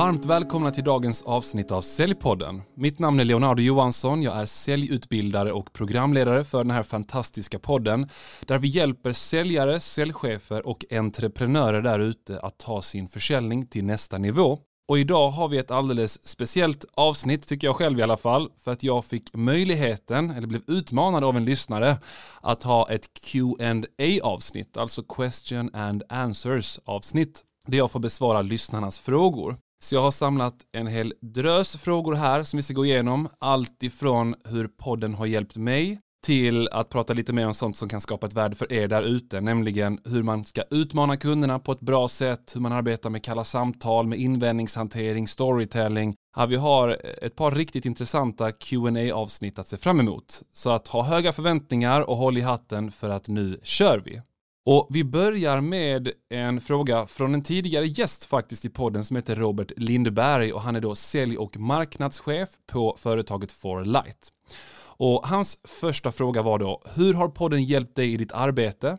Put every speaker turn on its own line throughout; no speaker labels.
Varmt välkomna till dagens avsnitt av Säljpodden. Mitt namn är Leonardo Johansson, jag är säljutbildare och programledare för den här fantastiska podden där vi hjälper säljare, säljchefer och entreprenörer där ute att ta sin försäljning till nästa nivå. Och idag har vi ett alldeles speciellt avsnitt, tycker jag själv i alla fall, för att jag fick möjligheten, eller blev utmanad av en lyssnare, att ha ett qa avsnitt alltså question and answers avsnitt, där jag får besvara lyssnarnas frågor. Så jag har samlat en hel drös frågor här som vi ska gå igenom. Allt ifrån hur podden har hjälpt mig till att prata lite mer om sånt som kan skapa ett värde för er där ute, nämligen hur man ska utmana kunderna på ett bra sätt, hur man arbetar med kalla samtal, med invändningshantering, storytelling. Ja, vi har ett par riktigt intressanta qa avsnitt att se fram emot. Så att ha höga förväntningar och håll i hatten för att nu kör vi. Och vi börjar med en fråga från en tidigare gäst faktiskt i podden som heter Robert Lindberg och han är då sälj och marknadschef på företaget For Light. Och hans första fråga var då, hur har podden hjälpt dig i ditt arbete?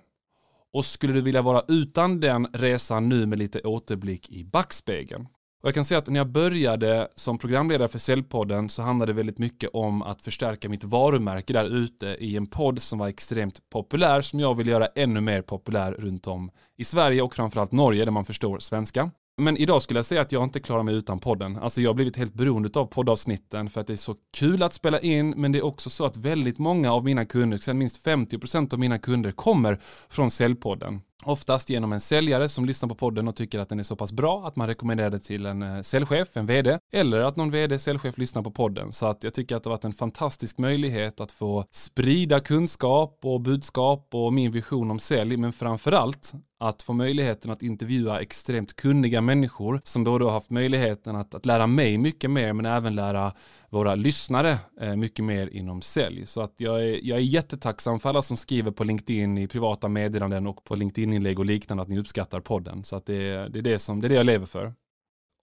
Och skulle du vilja vara utan den resan nu med lite återblick i backspegeln? Och jag kan säga att när jag började som programledare för Säljpodden så handlade det väldigt mycket om att förstärka mitt varumärke där ute i en podd som var extremt populär som jag vill göra ännu mer populär runt om i Sverige och framförallt Norge där man förstår svenska. Men idag skulle jag säga att jag inte klarar mig utan podden. Alltså jag har blivit helt beroende av poddavsnitten för att det är så kul att spela in men det är också så att väldigt många av mina kunder, sen minst 50% av mina kunder kommer från Säljpodden. Oftast genom en säljare som lyssnar på podden och tycker att den är så pass bra att man rekommenderar det till en eh, säljchef, en vd, eller att någon vd, säljchef lyssnar på podden. Så att jag tycker att det har varit en fantastisk möjlighet att få sprida kunskap och budskap och min vision om sälj, men framförallt att få möjligheten att intervjua extremt kunniga människor som både har haft möjligheten att, att lära mig mycket mer men även lära våra lyssnare eh, mycket mer inom sälj. Så att jag är, jag är jättetacksam för alla som skriver på LinkedIn i privata meddelanden och på LinkedIn-inlägg och liknande att ni uppskattar podden. Så att det, det, är det, som, det är det jag lever för.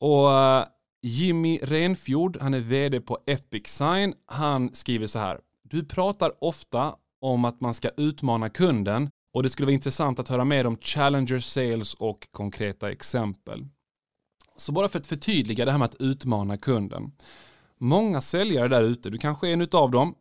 Och eh, Jimmy Renfjord, han är vd på Epic Sign. Han skriver så här. Du pratar ofta om att man ska utmana kunden och det skulle vara intressant att höra mer om Challenger Sales och konkreta exempel. Så bara för att förtydliga det här med att utmana kunden. Många säljare där ute, du kanske är en utav dem,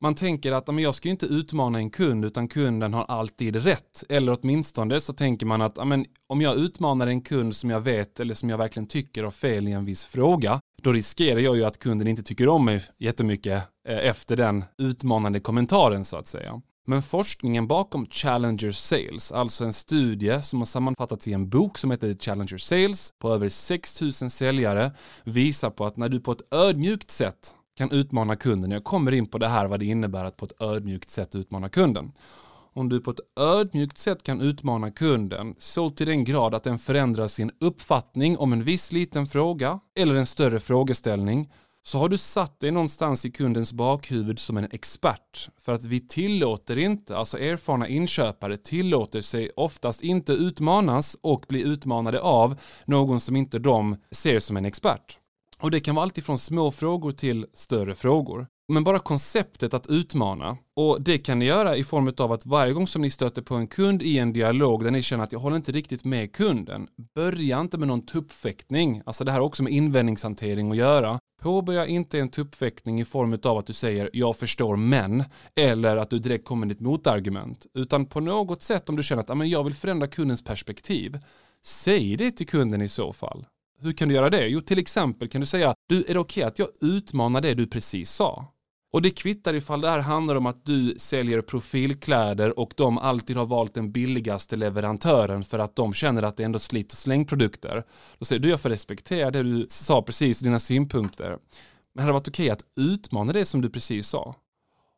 man tänker att men jag ska inte utmana en kund utan kunden har alltid rätt. Eller åtminstone så tänker man att men, om jag utmanar en kund som jag vet eller som jag verkligen tycker har fel i en viss fråga, då riskerar jag ju att kunden inte tycker om mig jättemycket eh, efter den utmanande kommentaren så att säga. Men forskningen bakom Challenger Sales, alltså en studie som har sammanfattats i en bok som heter Challenger Sales på över 6000 säljare, visar på att när du på ett ödmjukt sätt kan utmana kunden, jag kommer in på det här vad det innebär att på ett ödmjukt sätt utmana kunden. Om du på ett ödmjukt sätt kan utmana kunden så till den grad att den förändrar sin uppfattning om en viss liten fråga eller en större frågeställning så har du satt dig någonstans i kundens bakhuvud som en expert. För att vi tillåter inte, alltså erfarna inköpare tillåter sig oftast inte utmanas och bli utmanade av någon som inte de ser som en expert. Och det kan vara alltifrån små frågor till större frågor. Men bara konceptet att utmana. Och det kan ni göra i form av att varje gång som ni stöter på en kund i en dialog där ni känner att jag håller inte riktigt med kunden. Börja inte med någon tuppfäktning. Alltså det här har också med invändningshantering att göra. Påbörja inte en tuppfäktning i form av att du säger jag förstår men eller att du direkt kommer med ett motargument. Utan på något sätt om du känner att jag vill förändra kundens perspektiv. Säg det till kunden i så fall. Hur kan du göra det? Jo, till exempel kan du säga, du, är det okej okay att jag utmanar det du precis sa? Och det kvittar ifall det här handlar om att du säljer profilkläder och de alltid har valt den billigaste leverantören för att de känner att det är ändå slit och slängprodukter. Då säger du, jag får respektera det du sa precis, dina synpunkter. Men hade det varit okej okay att utmana det som du precis sa?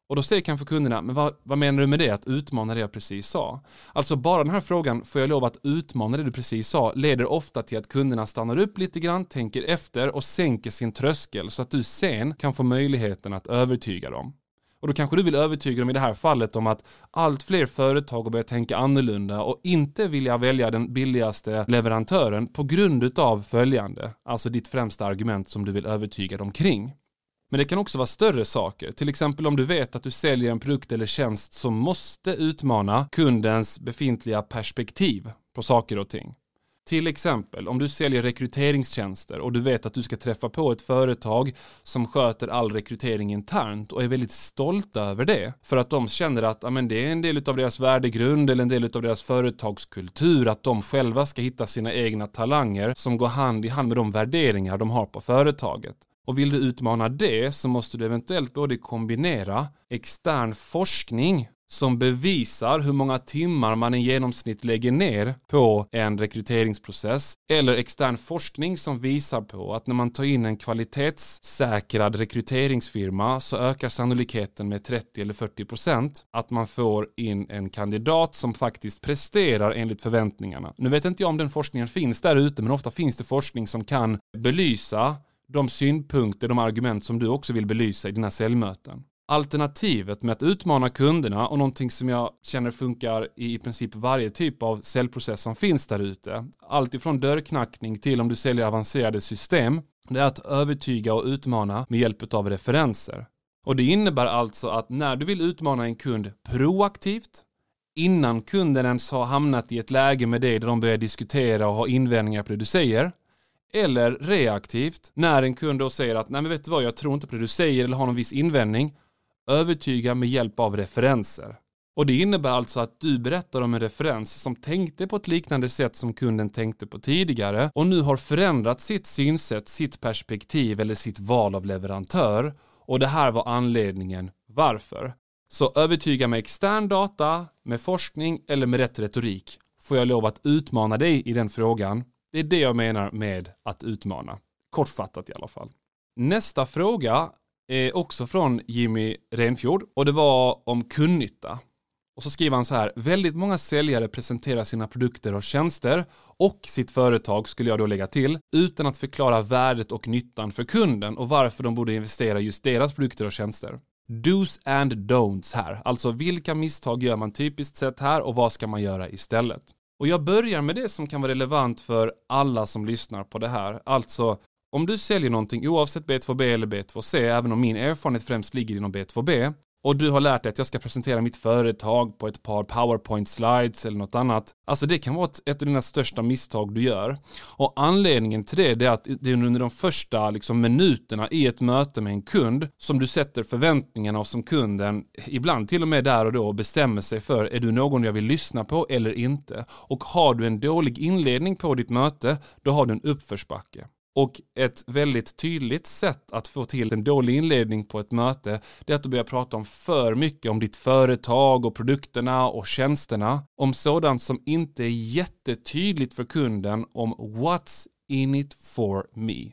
Och då säger kanske kunderna, men vad, vad, menar du med det att utmana det jag precis sa? Alltså bara den här frågan, får jag lov att utmana det du precis sa, leder ofta till att kunderna stannar upp lite grann, tänker efter och sänker sin tröskel så att du sen kan få möjligheten att övertyga dem. Och då kanske du vill övertyga dem i det här fallet om att allt fler företag har börjat tänka annorlunda och inte vilja välja den billigaste leverantören på grund av följande, alltså ditt främsta argument som du vill övertyga dem kring. Men det kan också vara större saker, till exempel om du vet att du säljer en produkt eller tjänst som måste utmana kundens befintliga perspektiv på saker och ting. Till exempel om du säljer rekryteringstjänster och du vet att du ska träffa på ett företag som sköter all rekrytering internt och är väldigt stolta över det. För att de känner att amen, det är en del av deras värdegrund eller en del av deras företagskultur att de själva ska hitta sina egna talanger som går hand i hand med de värderingar de har på företaget. Och vill du utmana det så måste du eventuellt både kombinera extern forskning som bevisar hur många timmar man i genomsnitt lägger ner på en rekryteringsprocess eller extern forskning som visar på att när man tar in en kvalitetssäkrad rekryteringsfirma så ökar sannolikheten med 30 eller 40 procent att man får in en kandidat som faktiskt presterar enligt förväntningarna. Nu vet inte jag om den forskningen finns där ute men ofta finns det forskning som kan belysa de synpunkter, de argument som du också vill belysa i dina säljmöten. Alternativet med att utmana kunderna och någonting som jag känner funkar i i princip varje typ av säljprocess som finns där ute. Allt ifrån dörrknackning till om du säljer avancerade system. Det är att övertyga och utmana med hjälp av referenser. Och det innebär alltså att när du vill utmana en kund proaktivt innan kunden ens har hamnat i ett läge med dig där de börjar diskutera och ha invändningar på det du säger eller reaktivt när en kund då säger att nej men vet du vad jag tror inte på det du säger eller har någon viss invändning övertyga med hjälp av referenser. Och det innebär alltså att du berättar om en referens som tänkte på ett liknande sätt som kunden tänkte på tidigare och nu har förändrat sitt synsätt, sitt perspektiv eller sitt val av leverantör och det här var anledningen varför. Så övertyga med extern data, med forskning eller med rätt retorik. Får jag lov att utmana dig i den frågan? Det är det jag menar med att utmana. Kortfattat i alla fall. Nästa fråga är också från Jimmy Renfjord och det var om kundnytta. Och så skriver han så här, väldigt många säljare presenterar sina produkter och tjänster och sitt företag skulle jag då lägga till, utan att förklara värdet och nyttan för kunden och varför de borde investera just deras produkter och tjänster. Do's and don'ts här, alltså vilka misstag gör man typiskt sett här och vad ska man göra istället? Och jag börjar med det som kan vara relevant för alla som lyssnar på det här, alltså om du säljer någonting oavsett B2B eller B2C, även om min erfarenhet främst ligger inom B2B, och du har lärt dig att jag ska presentera mitt företag på ett par powerpoint slides eller något annat. Alltså det kan vara ett, av dina största misstag du gör. Och anledningen till det är att det är under de första liksom, minuterna i ett möte med en kund som du sätter förväntningarna och som kunden ibland till och med där och då bestämmer sig för är du någon jag vill lyssna på eller inte. Och har du en dålig inledning på ditt möte då har du en uppförsbacke. Och ett väldigt tydligt sätt att få till en dålig inledning på ett möte, det är att du börjar prata om för mycket om ditt företag och produkterna och tjänsterna. Om sådant som inte är jättetydligt för kunden om what's in it for me.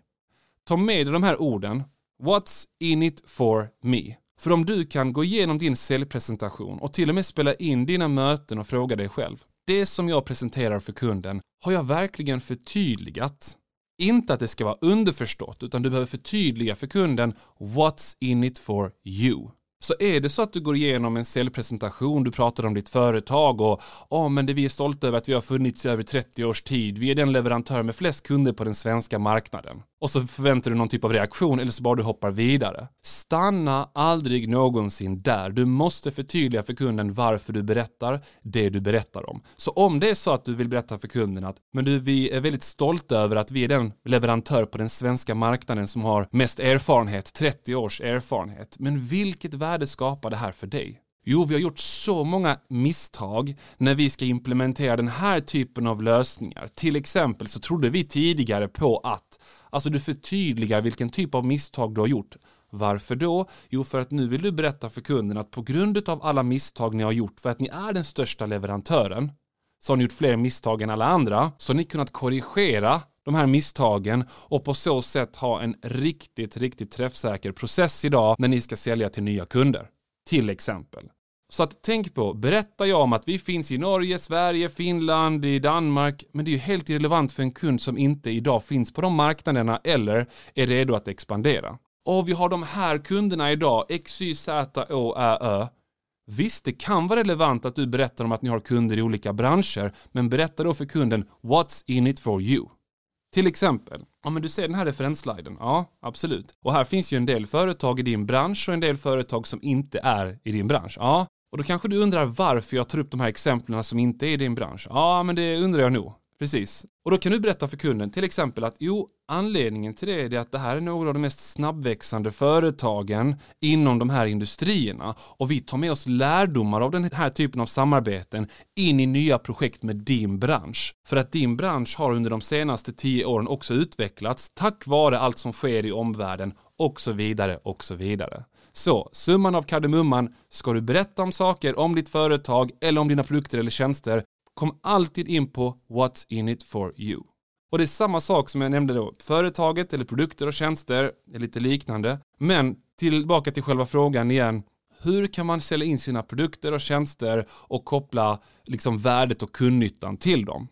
Ta med dig de här orden, what's in it for me. För om du kan gå igenom din säljpresentation och till och med spela in dina möten och fråga dig själv. Det som jag presenterar för kunden, har jag verkligen förtydligat inte att det ska vara underförstått, utan du behöver förtydliga för kunden what's in it for you. Så är det så att du går igenom en säljpresentation, du pratar om ditt företag och ja, oh, men det vi är stolta över att vi har funnits i över 30 års tid. Vi är den leverantör med flest kunder på den svenska marknaden. Och så förväntar du någon typ av reaktion eller så bara du hoppar vidare. Stanna aldrig någonsin där. Du måste förtydliga för kunden varför du berättar det du berättar om. Så om det är så att du vill berätta för kunden att men du, vi är väldigt stolta över att vi är den leverantör på den svenska marknaden som har mest erfarenhet, 30 års erfarenhet. Men vilket värde skapar det här för dig? Jo, vi har gjort så många misstag när vi ska implementera den här typen av lösningar. Till exempel så trodde vi tidigare på att, alltså du förtydligar vilken typ av misstag du har gjort. Varför då? Jo, för att nu vill du berätta för kunden att på grund av alla misstag ni har gjort, för att ni är den största leverantören, så har ni gjort fler misstag än alla andra, så har ni kunnat korrigera de här misstagen och på så sätt ha en riktigt, riktigt träffsäker process idag när ni ska sälja till nya kunder. Till exempel. Så att tänk på, berättar jag om att vi finns i Norge, Sverige, Finland, i Danmark, men det är ju helt irrelevant för en kund som inte idag finns på de marknaderna eller är redo att expandera. Och vi har de här kunderna idag, X, Y, Z, Å, Ä, Ö. Visst, det kan vara relevant att du berättar om att ni har kunder i olika branscher, men berätta då för kunden What's in it for you? Till exempel, ja men du ser den här referenssliden, ja absolut. Och här finns ju en del företag i din bransch och en del företag som inte är i din bransch. Ja, och då kanske du undrar varför jag tar upp de här exemplen som inte är i din bransch. Ja, men det undrar jag nog. Precis. Och då kan du berätta för kunden till exempel att jo, anledningen till det är att det här är några av de mest snabbväxande företagen inom de här industrierna och vi tar med oss lärdomar av den här typen av samarbeten in i nya projekt med din bransch. För att din bransch har under de senaste tio åren också utvecklats tack vare allt som sker i omvärlden och så vidare och så vidare. Så summan av kardemumman, ska du berätta om saker om ditt företag eller om dina produkter eller tjänster kom alltid in på what's in it for you. Och det är samma sak som jag nämnde då, företaget eller produkter och tjänster är lite liknande. Men tillbaka till själva frågan igen, hur kan man sälja in sina produkter och tjänster och koppla liksom värdet och kundnyttan till dem?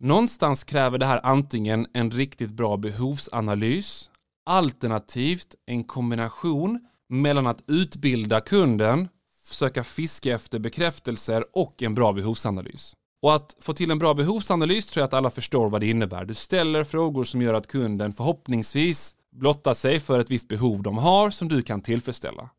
Någonstans kräver det här antingen en riktigt bra behovsanalys, alternativt en kombination mellan att utbilda kunden, försöka fiska efter bekräftelser och en bra behovsanalys. Och att få till en bra behovsanalys tror jag att alla förstår vad det innebär. Du ställer frågor som gör att kunden förhoppningsvis blottar sig för ett visst behov de har som du kan tillfredsställa.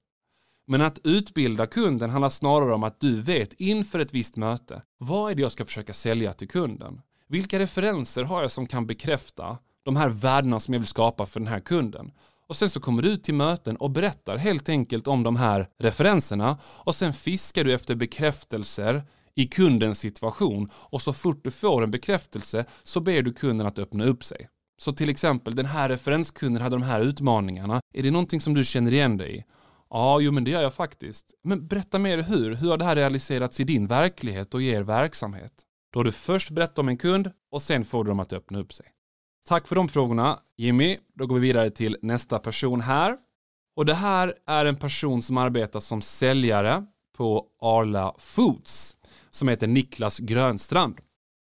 Men att utbilda kunden handlar snarare om att du vet inför ett visst möte, vad är det jag ska försöka sälja till kunden? Vilka referenser har jag som kan bekräfta de här värdena som jag vill skapa för den här kunden? Och sen så kommer du ut till möten och berättar helt enkelt om de här referenserna och sen fiskar du efter bekräftelser i kundens situation och så fort du får en bekräftelse så ber du kunden att öppna upp sig. Så till exempel, den här referenskunden hade de här utmaningarna. Är det någonting som du känner igen dig i? Ja, jo men det gör jag faktiskt. Men berätta mer hur. Hur har det här realiserats i din verklighet och i er verksamhet? Då har du först berättat om en kund och sen får du dem att öppna upp sig. Tack för de frågorna Jimmy. Då går vi vidare till nästa person här. Och det här är en person som arbetar som säljare på Arla Foods som heter Niklas Grönstrand.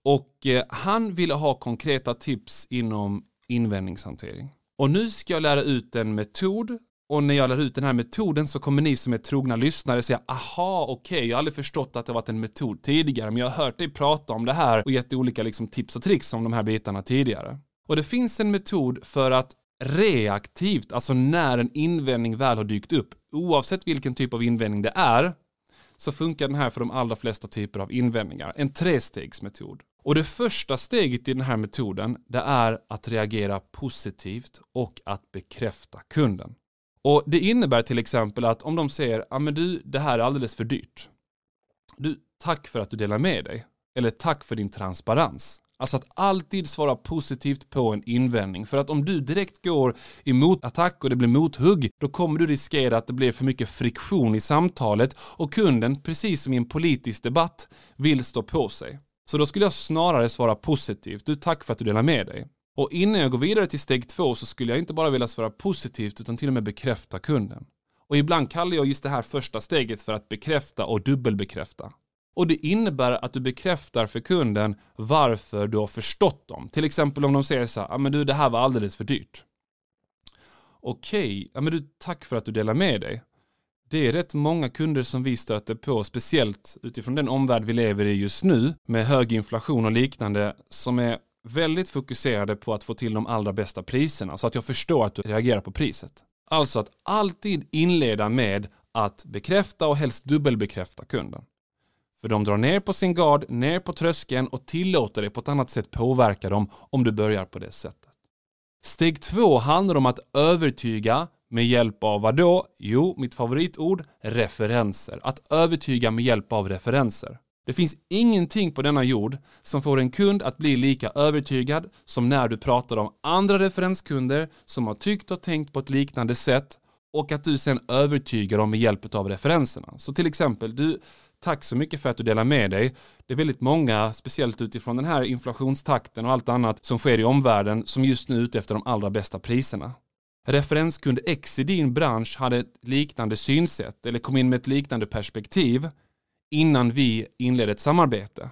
Och eh, han ville ha konkreta tips inom invändningshantering. Och nu ska jag lära ut en metod och när jag lär ut den här metoden så kommer ni som är trogna lyssnare säga aha, okej, okay, jag har aldrig förstått att det har varit en metod tidigare, men jag har hört dig prata om det här och gett olika liksom, tips och tricks om de här bitarna tidigare. Och det finns en metod för att reaktivt, alltså när en invändning väl har dykt upp, oavsett vilken typ av invändning det är, så funkar den här för de allra flesta typer av invändningar. En trestegsmetod. Och det första steget i den här metoden det är att reagera positivt och att bekräfta kunden. Och Det innebär till exempel att om de säger ja men du, det här är alldeles för dyrt. Du, tack för att du delar med dig. Eller tack för din transparens. Alltså att alltid svara positivt på en invändning. För att om du direkt går emot attack och det blir mothugg, då kommer du riskera att det blir för mycket friktion i samtalet och kunden, precis som i en politisk debatt, vill stå på sig. Så då skulle jag snarare svara positivt. Du, tack för att du delar med dig. Och innan jag går vidare till steg två så skulle jag inte bara vilja svara positivt utan till och med bekräfta kunden. Och ibland kallar jag just det här första steget för att bekräfta och dubbelbekräfta. Och det innebär att du bekräftar för kunden varför du har förstått dem. Till exempel om de säger så här, ja men du det här var alldeles för dyrt. Okej, ja men du tack för att du delar med dig. Det är rätt många kunder som vi stöter på, speciellt utifrån den omvärld vi lever i just nu, med hög inflation och liknande, som är väldigt fokuserade på att få till de allra bästa priserna, så att jag förstår att du reagerar på priset. Alltså att alltid inleda med att bekräfta och helst dubbelbekräfta kunden. För de drar ner på sin gard, ner på tröskeln och tillåter dig på ett annat sätt påverka dem om du börjar på det sättet. Steg två handlar om att övertyga med hjälp av vad då? Jo, mitt favoritord, referenser. Att övertyga med hjälp av referenser. Det finns ingenting på denna jord som får en kund att bli lika övertygad som när du pratar om andra referenskunder som har tyckt och tänkt på ett liknande sätt och att du sen övertygar dem med hjälp av referenserna. Så till exempel, du Tack så mycket för att du delar med dig. Det är väldigt många, speciellt utifrån den här inflationstakten och allt annat som sker i omvärlden, som just nu är ute efter de allra bästa priserna. Referenskund X i din bransch hade ett liknande synsätt eller kom in med ett liknande perspektiv innan vi inledde ett samarbete.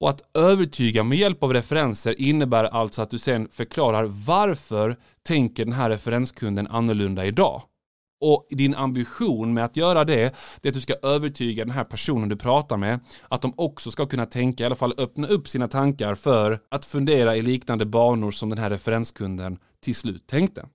Och att övertyga med hjälp av referenser innebär alltså att du sen förklarar varför tänker den här referenskunden annorlunda idag. Och din ambition med att göra det, det är att du ska övertyga den här personen du pratar med att de också ska kunna tänka, i alla fall öppna upp sina tankar för att fundera i liknande banor som den här referenskunden till slut tänkte.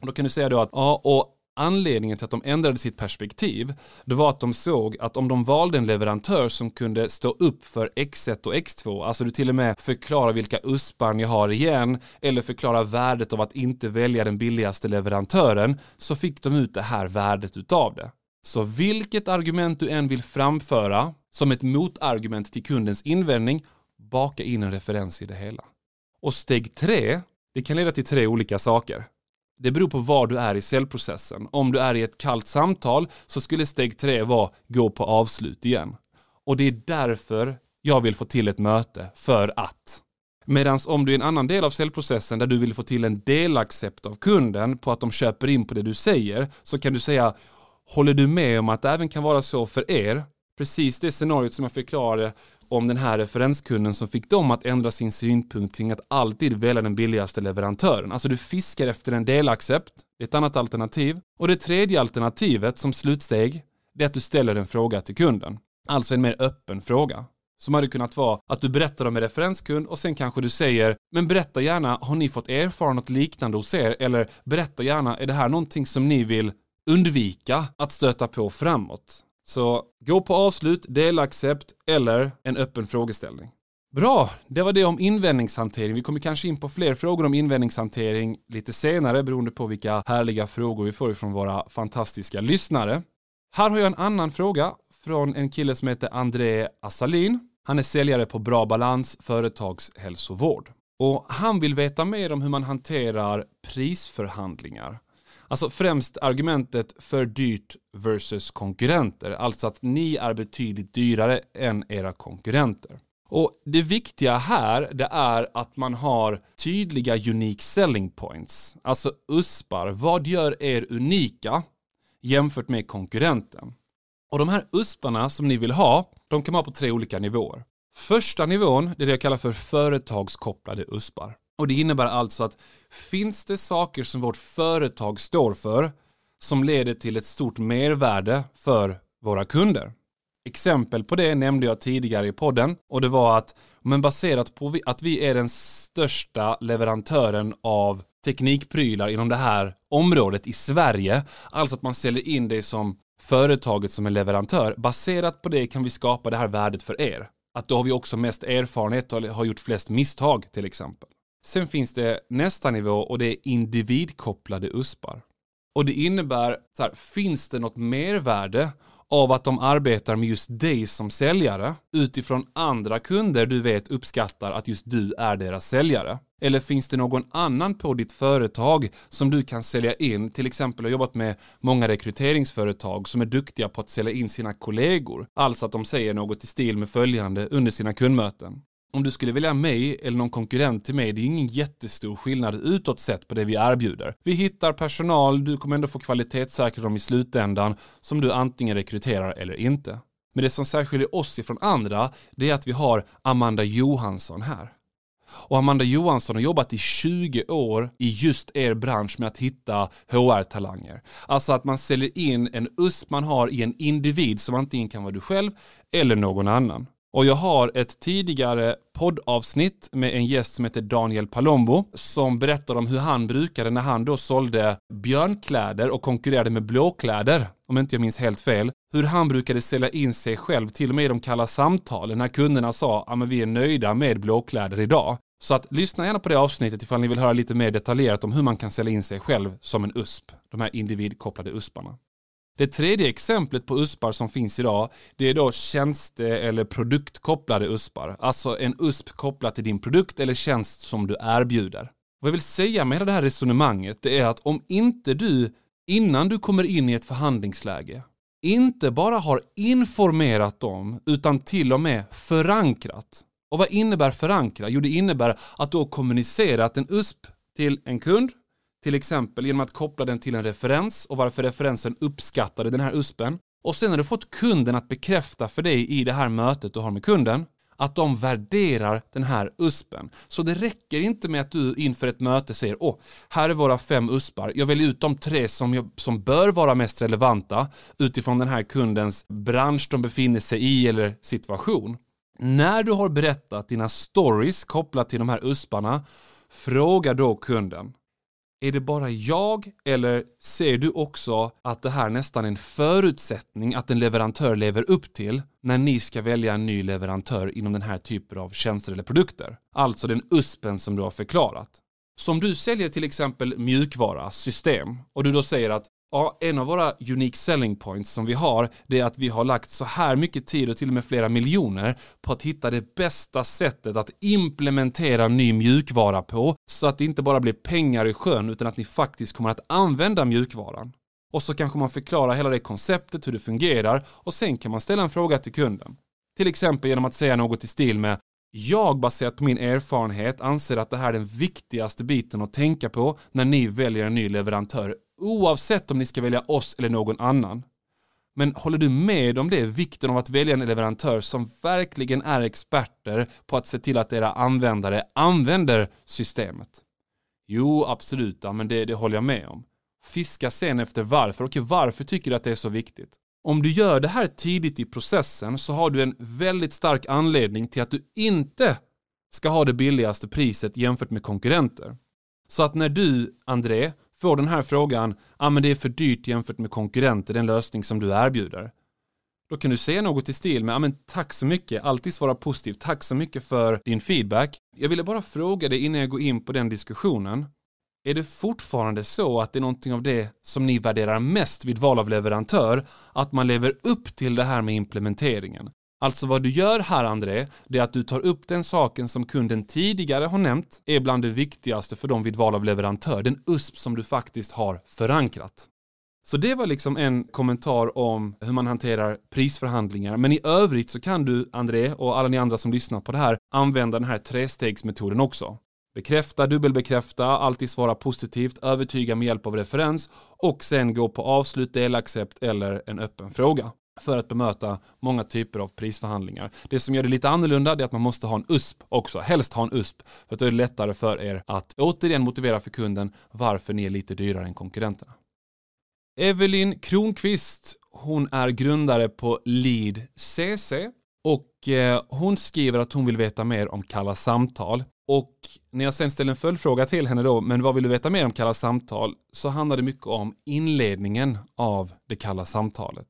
Och då kan du säga då att ja, och Anledningen till att de ändrade sitt perspektiv, det var att de såg att om de valde en leverantör som kunde stå upp för X1 och X2, alltså du till och med förklara vilka uspar ni har igen, eller förklara värdet av att inte välja den billigaste leverantören, så fick de ut det här värdet utav det. Så vilket argument du än vill framföra som ett motargument till kundens invändning, baka in en referens i det hela. Och steg tre, det kan leda till tre olika saker. Det beror på var du är i säljprocessen. Om du är i ett kallt samtal så skulle steg tre vara gå på avslut igen. Och det är därför jag vill få till ett möte, för att. Medan om du är i en annan del av säljprocessen där du vill få till en delaccept av kunden på att de köper in på det du säger så kan du säga Håller du med om att det även kan vara så för er? Precis det scenariot som jag förklarade om den här referenskunden som fick dem att ändra sin synpunkt kring att alltid välja den billigaste leverantören. Alltså du fiskar efter en delaccept, det är ett annat alternativ. Och det tredje alternativet som slutsteg, det är att du ställer en fråga till kunden. Alltså en mer öppen fråga. Som hade kunnat vara att du berättar om en referenskund och sen kanske du säger Men berätta gärna, har ni fått erfara något liknande hos er? Eller berätta gärna, är det här någonting som ni vill undvika att stöta på framåt? Så gå på avslut, delaccept eller en öppen frågeställning. Bra, det var det om invändningshantering. Vi kommer kanske in på fler frågor om invändningshantering lite senare beroende på vilka härliga frågor vi får från våra fantastiska lyssnare. Här har jag en annan fråga från en kille som heter André Assalin. Han är säljare på Bra Balans Företagshälsovård. Och han vill veta mer om hur man hanterar prisförhandlingar. Alltså främst argumentet för dyrt versus konkurrenter, alltså att ni är betydligt dyrare än era konkurrenter. Och det viktiga här, det är att man har tydliga unique selling points, alltså USPar. Vad gör er unika jämfört med konkurrenten? Och de här USParna som ni vill ha, de kan vara på tre olika nivåer. Första nivån, det är det jag kallar för företagskopplade USPar. Och det innebär alltså att finns det saker som vårt företag står för som leder till ett stort mervärde för våra kunder. Exempel på det nämnde jag tidigare i podden och det var att men baserat på att vi är den största leverantören av teknikprylar inom det här området i Sverige, alltså att man säljer in det som företaget som en leverantör. Baserat på det kan vi skapa det här värdet för er. Att då har vi också mest erfarenhet och har gjort flest misstag till exempel. Sen finns det nästa nivå och det är individkopplade USPar. Och det innebär, så här, finns det något mervärde av att de arbetar med just dig som säljare utifrån andra kunder du vet uppskattar att just du är deras säljare? Eller finns det någon annan på ditt företag som du kan sälja in? Till exempel har jobbat med många rekryteringsföretag som är duktiga på att sälja in sina kollegor. Alltså att de säger något i stil med följande under sina kundmöten om du skulle välja mig eller någon konkurrent till mig, det är ingen jättestor skillnad utåt sett på det vi erbjuder. Vi hittar personal, du kommer ändå få kvalitetssäkra dem i slutändan som du antingen rekryterar eller inte. Men det som särskiljer oss ifrån andra, det är att vi har Amanda Johansson här. Och Amanda Johansson har jobbat i 20 år i just er bransch med att hitta HR-talanger. Alltså att man säljer in en USP man har i en individ som antingen kan vara du själv eller någon annan. Och jag har ett tidigare poddavsnitt med en gäst som heter Daniel Palombo som berättar om hur han brukade när han då sålde björnkläder och konkurrerade med blåkläder, om inte jag minns helt fel, hur han brukade sälja in sig själv till och med i de kalla samtalen när kunderna sa att vi är nöjda med blåkläder idag. Så att lyssna gärna på det avsnittet ifall ni vill höra lite mer detaljerat om hur man kan sälja in sig själv som en USP, de här individkopplade USParna. Det tredje exemplet på USPar som finns idag, det är då tjänste eller produktkopplade USPar. Alltså en USP kopplad till din produkt eller tjänst som du erbjuder. Vad jag vill säga med det här resonemanget, det är att om inte du, innan du kommer in i ett förhandlingsläge, inte bara har informerat dem, utan till och med förankrat. Och vad innebär förankra? Jo, det innebär att du har kommunicerat en USP till en kund, till exempel genom att koppla den till en referens och varför referensen uppskattade den här USPen. Och sen har du fått kunden att bekräfta för dig i det här mötet du har med kunden att de värderar den här USPen. Så det räcker inte med att du inför ett möte säger åh, här är våra fem USPar. Jag väljer ut de tre som, jag, som bör vara mest relevanta utifrån den här kundens bransch de befinner sig i eller situation. När du har berättat dina stories kopplat till de här USParna, fråga då kunden är det bara jag eller ser du också att det här nästan är en förutsättning att en leverantör lever upp till när ni ska välja en ny leverantör inom den här typen av tjänster eller produkter? Alltså den USPen som du har förklarat. Som du säljer till exempel mjukvara, system och du då säger att Ja, en av våra unique selling points som vi har, det är att vi har lagt så här mycket tid och till och med flera miljoner på att hitta det bästa sättet att implementera ny mjukvara på, så att det inte bara blir pengar i sjön, utan att ni faktiskt kommer att använda mjukvaran. Och så kanske man förklarar hela det konceptet, hur det fungerar, och sen kan man ställa en fråga till kunden. Till exempel genom att säga något i stil med jag baserat på min erfarenhet anser att det här är den viktigaste biten att tänka på när ni väljer en ny leverantör oavsett om ni ska välja oss eller någon annan. Men håller du med om det, vikten av att välja en leverantör som verkligen är experter på att se till att era användare använder systemet? Jo, absolut, ja, men det, det håller jag med om. Fiska sen efter varför. Okej, varför tycker du att det är så viktigt? Om du gör det här tidigt i processen så har du en väldigt stark anledning till att du inte ska ha det billigaste priset jämfört med konkurrenter. Så att när du, André, får den här frågan, ja ah, men det är för dyrt jämfört med konkurrenter, den lösning som du erbjuder. Då kan du säga något i stil med, ja ah, men tack så mycket, alltid svara positivt, tack så mycket för din feedback. Jag ville bara fråga dig innan jag går in på den diskussionen. Är det fortfarande så att det är någonting av det som ni värderar mest vid val av leverantör, att man lever upp till det här med implementeringen? Alltså vad du gör här André, det är att du tar upp den saken som kunden tidigare har nämnt är bland det viktigaste för dem vid val av leverantör, den USP som du faktiskt har förankrat. Så det var liksom en kommentar om hur man hanterar prisförhandlingar. Men i övrigt så kan du, André och alla ni andra som lyssnar på det här, använda den här trestegsmetoden också. Bekräfta, dubbelbekräfta, alltid svara positivt, övertyga med hjälp av referens och sen gå på avslut, delaccept eller en öppen fråga för att bemöta många typer av prisförhandlingar. Det som gör det lite annorlunda är att man måste ha en USP också, helst ha en USP, för att då är det lättare för er att återigen motivera för kunden varför ni är lite dyrare än konkurrenterna. Evelyn Kronqvist, hon är grundare på Lead CC och eh, hon skriver att hon vill veta mer om Kalla samtal. Och när jag sen ställer en följdfråga till henne då, men vad vill du veta mer om Kalla samtal? Så handlar det mycket om inledningen av det kalla samtalet.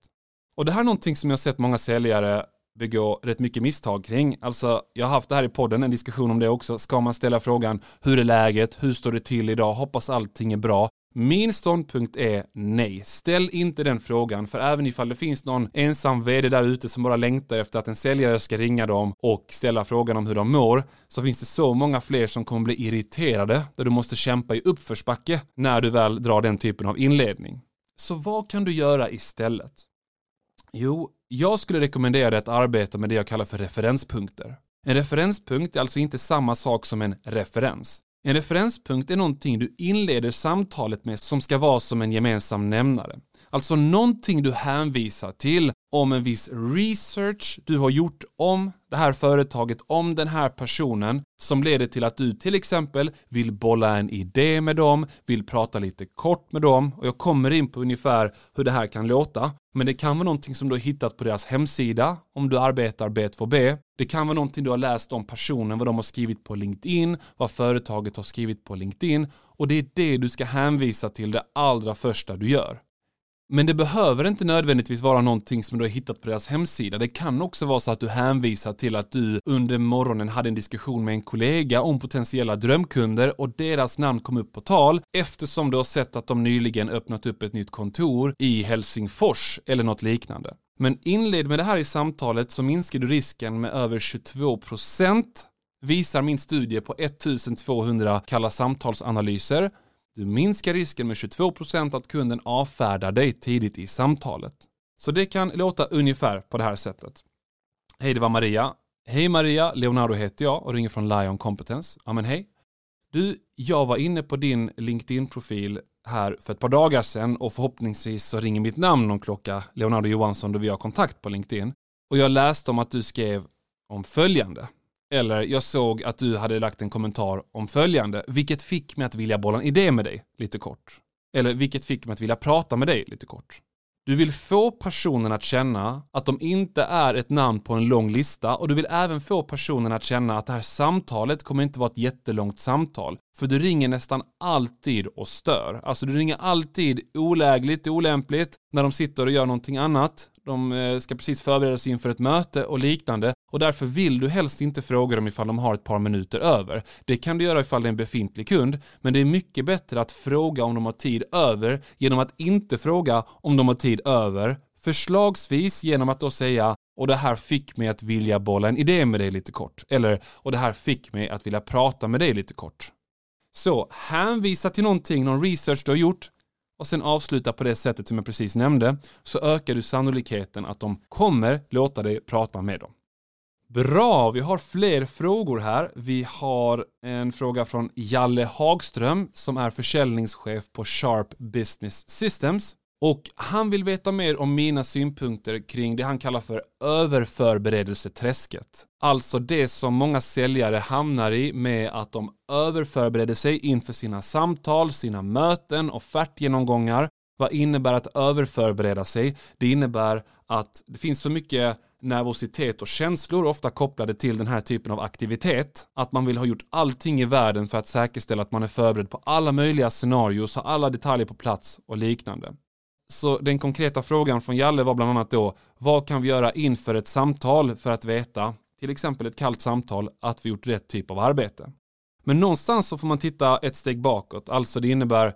Och det här är någonting som jag sett många säljare begå rätt mycket misstag kring. Alltså, jag har haft det här i podden, en diskussion om det också. Ska man ställa frågan, hur är läget? Hur står det till idag? Hoppas allting är bra. Min ståndpunkt är nej. Ställ inte den frågan, för även ifall det finns någon ensam vd där ute som bara längtar efter att en säljare ska ringa dem och ställa frågan om hur de mår, så finns det så många fler som kommer bli irriterade där du måste kämpa i uppförsbacke när du väl drar den typen av inledning. Så vad kan du göra istället? Jo, jag skulle rekommendera dig att arbeta med det jag kallar för referenspunkter. En referenspunkt är alltså inte samma sak som en referens. En referenspunkt är någonting du inleder samtalet med som ska vara som en gemensam nämnare. Alltså någonting du hänvisar till om en viss research du har gjort om det här företaget, om den här personen som leder till att du till exempel vill bolla en idé med dem, vill prata lite kort med dem och jag kommer in på ungefär hur det här kan låta. Men det kan vara någonting som du har hittat på deras hemsida om du arbetar B2B. Det kan vara någonting du har läst om personen, vad de har skrivit på LinkedIn, vad företaget har skrivit på LinkedIn och det är det du ska hänvisa till det allra första du gör. Men det behöver inte nödvändigtvis vara någonting som du har hittat på deras hemsida. Det kan också vara så att du hänvisar till att du under morgonen hade en diskussion med en kollega om potentiella drömkunder och deras namn kom upp på tal eftersom du har sett att de nyligen öppnat upp ett nytt kontor i Helsingfors eller något liknande. Men inled med det här i samtalet så minskar du risken med över 22% visar min studie på 1200 kalla samtalsanalyser du minskar risken med 22% att kunden avfärdar dig tidigt i samtalet. Så det kan låta ungefär på det här sättet. Hej, det var Maria. Hej Maria, Leonardo heter jag och ringer från Lion Competence. Ja men hej. Du, jag var inne på din LinkedIn-profil här för ett par dagar sedan och förhoppningsvis så ringer mitt namn någon klocka, Leonardo Johansson, då vi har kontakt på LinkedIn. Och jag läste om att du skrev om följande. Eller jag såg att du hade lagt en kommentar om följande, vilket fick mig att vilja bolla en idé med dig lite kort. Eller vilket fick mig att vilja prata med dig lite kort. Du vill få personen att känna att de inte är ett namn på en lång lista och du vill även få personen att känna att det här samtalet kommer inte vara ett jättelångt samtal. För du ringer nästan alltid och stör. Alltså du ringer alltid olägligt, olämpligt, när de sitter och gör någonting annat. De eh, ska precis förbereda sig inför ett möte och liknande och därför vill du helst inte fråga dem ifall de har ett par minuter över. Det kan du göra ifall det är en befintlig kund, men det är mycket bättre att fråga om de har tid över genom att inte fråga om de har tid över. Förslagsvis genom att då säga och det här fick mig att vilja bolla en idé med dig lite kort. Eller och det här fick mig att vilja prata med dig lite kort. Så hänvisa till någonting, någon research du har gjort och sen avsluta på det sättet som jag precis nämnde så ökar du sannolikheten att de kommer låta dig prata med dem. Bra, vi har fler frågor här. Vi har en fråga från Jalle Hagström som är försäljningschef på Sharp Business Systems. Och han vill veta mer om mina synpunkter kring det han kallar för överförberedelseträsket. Alltså det som många säljare hamnar i med att de överförbereder sig inför sina samtal, sina möten, offertgenomgångar. Vad innebär att överförbereda sig? Det innebär att det finns så mycket nervositet och känslor ofta kopplade till den här typen av aktivitet. Att man vill ha gjort allting i världen för att säkerställa att man är förberedd på alla möjliga scenarios, har alla detaljer på plats och liknande. Så den konkreta frågan från Jalle var bland annat då, vad kan vi göra inför ett samtal för att veta, till exempel ett kallt samtal, att vi gjort rätt typ av arbete? Men någonstans så får man titta ett steg bakåt, alltså det innebär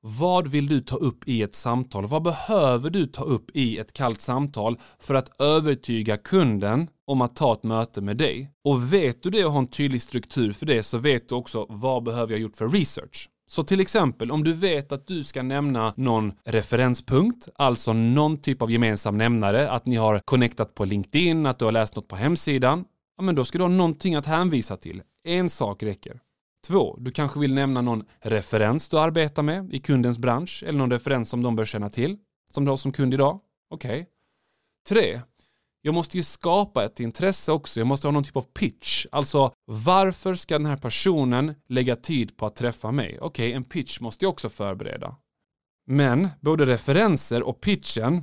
vad vill du ta upp i ett samtal? Vad behöver du ta upp i ett kallt samtal för att övertyga kunden om att ta ett möte med dig? Och vet du det och har en tydlig struktur för det så vet du också vad behöver jag gjort för research? Så till exempel om du vet att du ska nämna någon referenspunkt, alltså någon typ av gemensam nämnare, att ni har connectat på LinkedIn, att du har läst något på hemsidan, ja men då ska du ha någonting att hänvisa till. En sak räcker. Två, du kanske vill nämna någon referens du arbetar med i kundens bransch eller någon referens som de bör känna till, som du har som kund idag. Okej. Okay. Tre, jag måste ju skapa ett intresse också. Jag måste ha någon typ av pitch. Alltså, varför ska den här personen lägga tid på att träffa mig? Okej, okay, en pitch måste jag också förbereda. Men både referenser och pitchen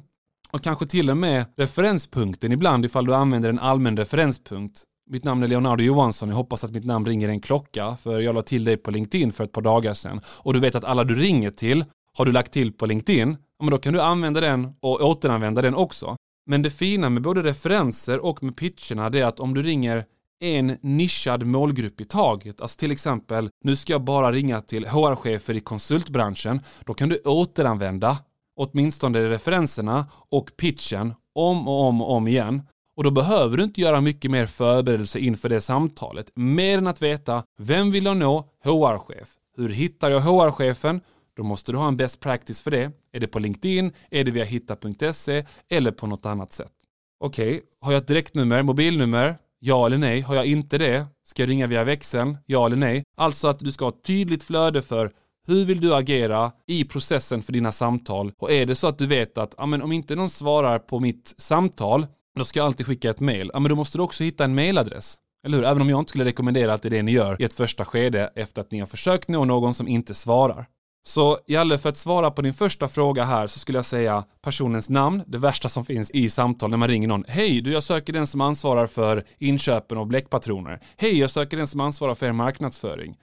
och kanske till och med referenspunkten ibland ifall du använder en allmän referenspunkt. Mitt namn är Leonardo Johansson. Jag hoppas att mitt namn ringer en klocka för jag la till dig på LinkedIn för ett par dagar sedan. Och du vet att alla du ringer till har du lagt till på LinkedIn. Ja, men då kan du använda den och återanvända den också. Men det fina med både referenser och med pitcherna det är att om du ringer en nischad målgrupp i taget, alltså till exempel nu ska jag bara ringa till HR-chefer i konsultbranschen, då kan du återanvända åtminstone referenserna och pitchen om och om och om igen. Och då behöver du inte göra mycket mer förberedelse inför det samtalet, mer än att veta vem vill jag nå? HR-chef. Hur hittar jag HR-chefen? Då måste du ha en best practice för det. Är det på LinkedIn? Är det via hitta.se? Eller på något annat sätt? Okej, okay. har jag ett direktnummer, mobilnummer? Ja eller nej? Har jag inte det? Ska jag ringa via växeln? Ja eller nej? Alltså att du ska ha ett tydligt flöde för hur vill du agera i processen för dina samtal? Och är det så att du vet att ja, men om inte någon svarar på mitt samtal, då ska jag alltid skicka ett mail. Ja, men då måste du också hitta en mailadress. Eller hur? Även om jag inte skulle rekommendera att det är det ni gör i ett första skede efter att ni har försökt nå någon som inte svarar. Så Jalle, för att svara på din första fråga här så skulle jag säga personens namn, det värsta som finns i samtal när man ringer någon. Hej, du jag söker den som ansvarar för inköpen av bläckpatroner. Hej, jag söker den som ansvarar för er marknadsföring.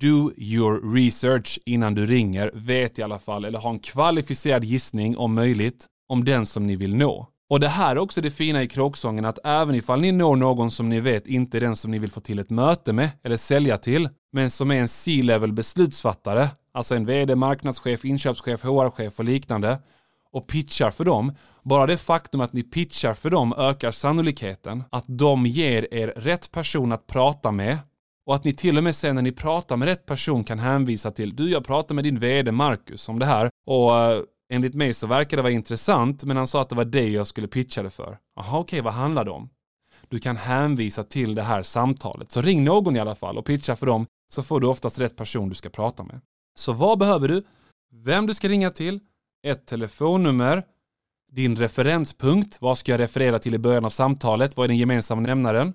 Do your research innan du ringer, vet i alla fall, eller ha en kvalificerad gissning om möjligt, om den som ni vill nå. Och det här är också det fina i kråksången att även ifall ni når någon som ni vet inte är den som ni vill få till ett möte med eller sälja till, men som är en C-level beslutsfattare, alltså en VD, marknadschef, inköpschef, HR-chef och liknande, och pitchar för dem, bara det faktum att ni pitchar för dem ökar sannolikheten att de ger er rätt person att prata med och att ni till och med sen när ni pratar med rätt person kan hänvisa till du, jag pratar med din VD Marcus om det här och eh, enligt mig så verkar det vara intressant men han sa att det var det jag skulle pitcha det för. Jaha, okej, okay, vad handlar det om? Du kan hänvisa till det här samtalet. Så ring någon i alla fall och pitcha för dem så får du oftast rätt person du ska prata med. Så vad behöver du? Vem du ska ringa till, ett telefonnummer, din referenspunkt, vad ska jag referera till i början av samtalet, vad är den gemensamma nämnaren?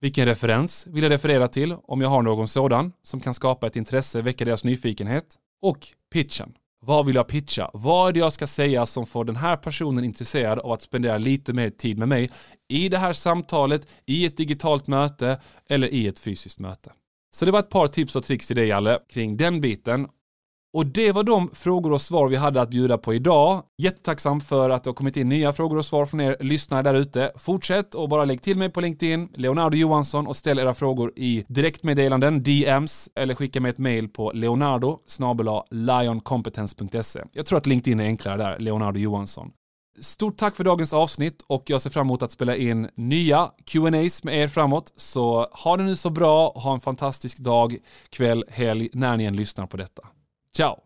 Vilken referens vill jag referera till om jag har någon sådan som kan skapa ett intresse, väcka deras nyfikenhet? Och pitchen. Vad vill jag pitcha? Vad är det jag ska säga som får den här personen intresserad av att spendera lite mer tid med mig i det här samtalet, i ett digitalt möte eller i ett fysiskt möte? Så det var ett par tips och tricks till dig Jalle kring den biten. Och det var de frågor och svar vi hade att bjuda på idag. Jättetacksam för att det har kommit in nya frågor och svar från er lyssnare där ute. Fortsätt och bara lägg till mig på LinkedIn, Leonardo Johansson och ställ era frågor i direktmeddelanden, DMs eller skicka mig ett mail på leonardo lioncompetence.se. Jag tror att LinkedIn är enklare där, Leonardo Johansson. Stort tack för dagens avsnitt och jag ser fram emot att spela in nya Q&As med er framåt. Så ha det nu så bra, ha en fantastisk dag, kväll, helg när ni än lyssnar på detta. Ciao!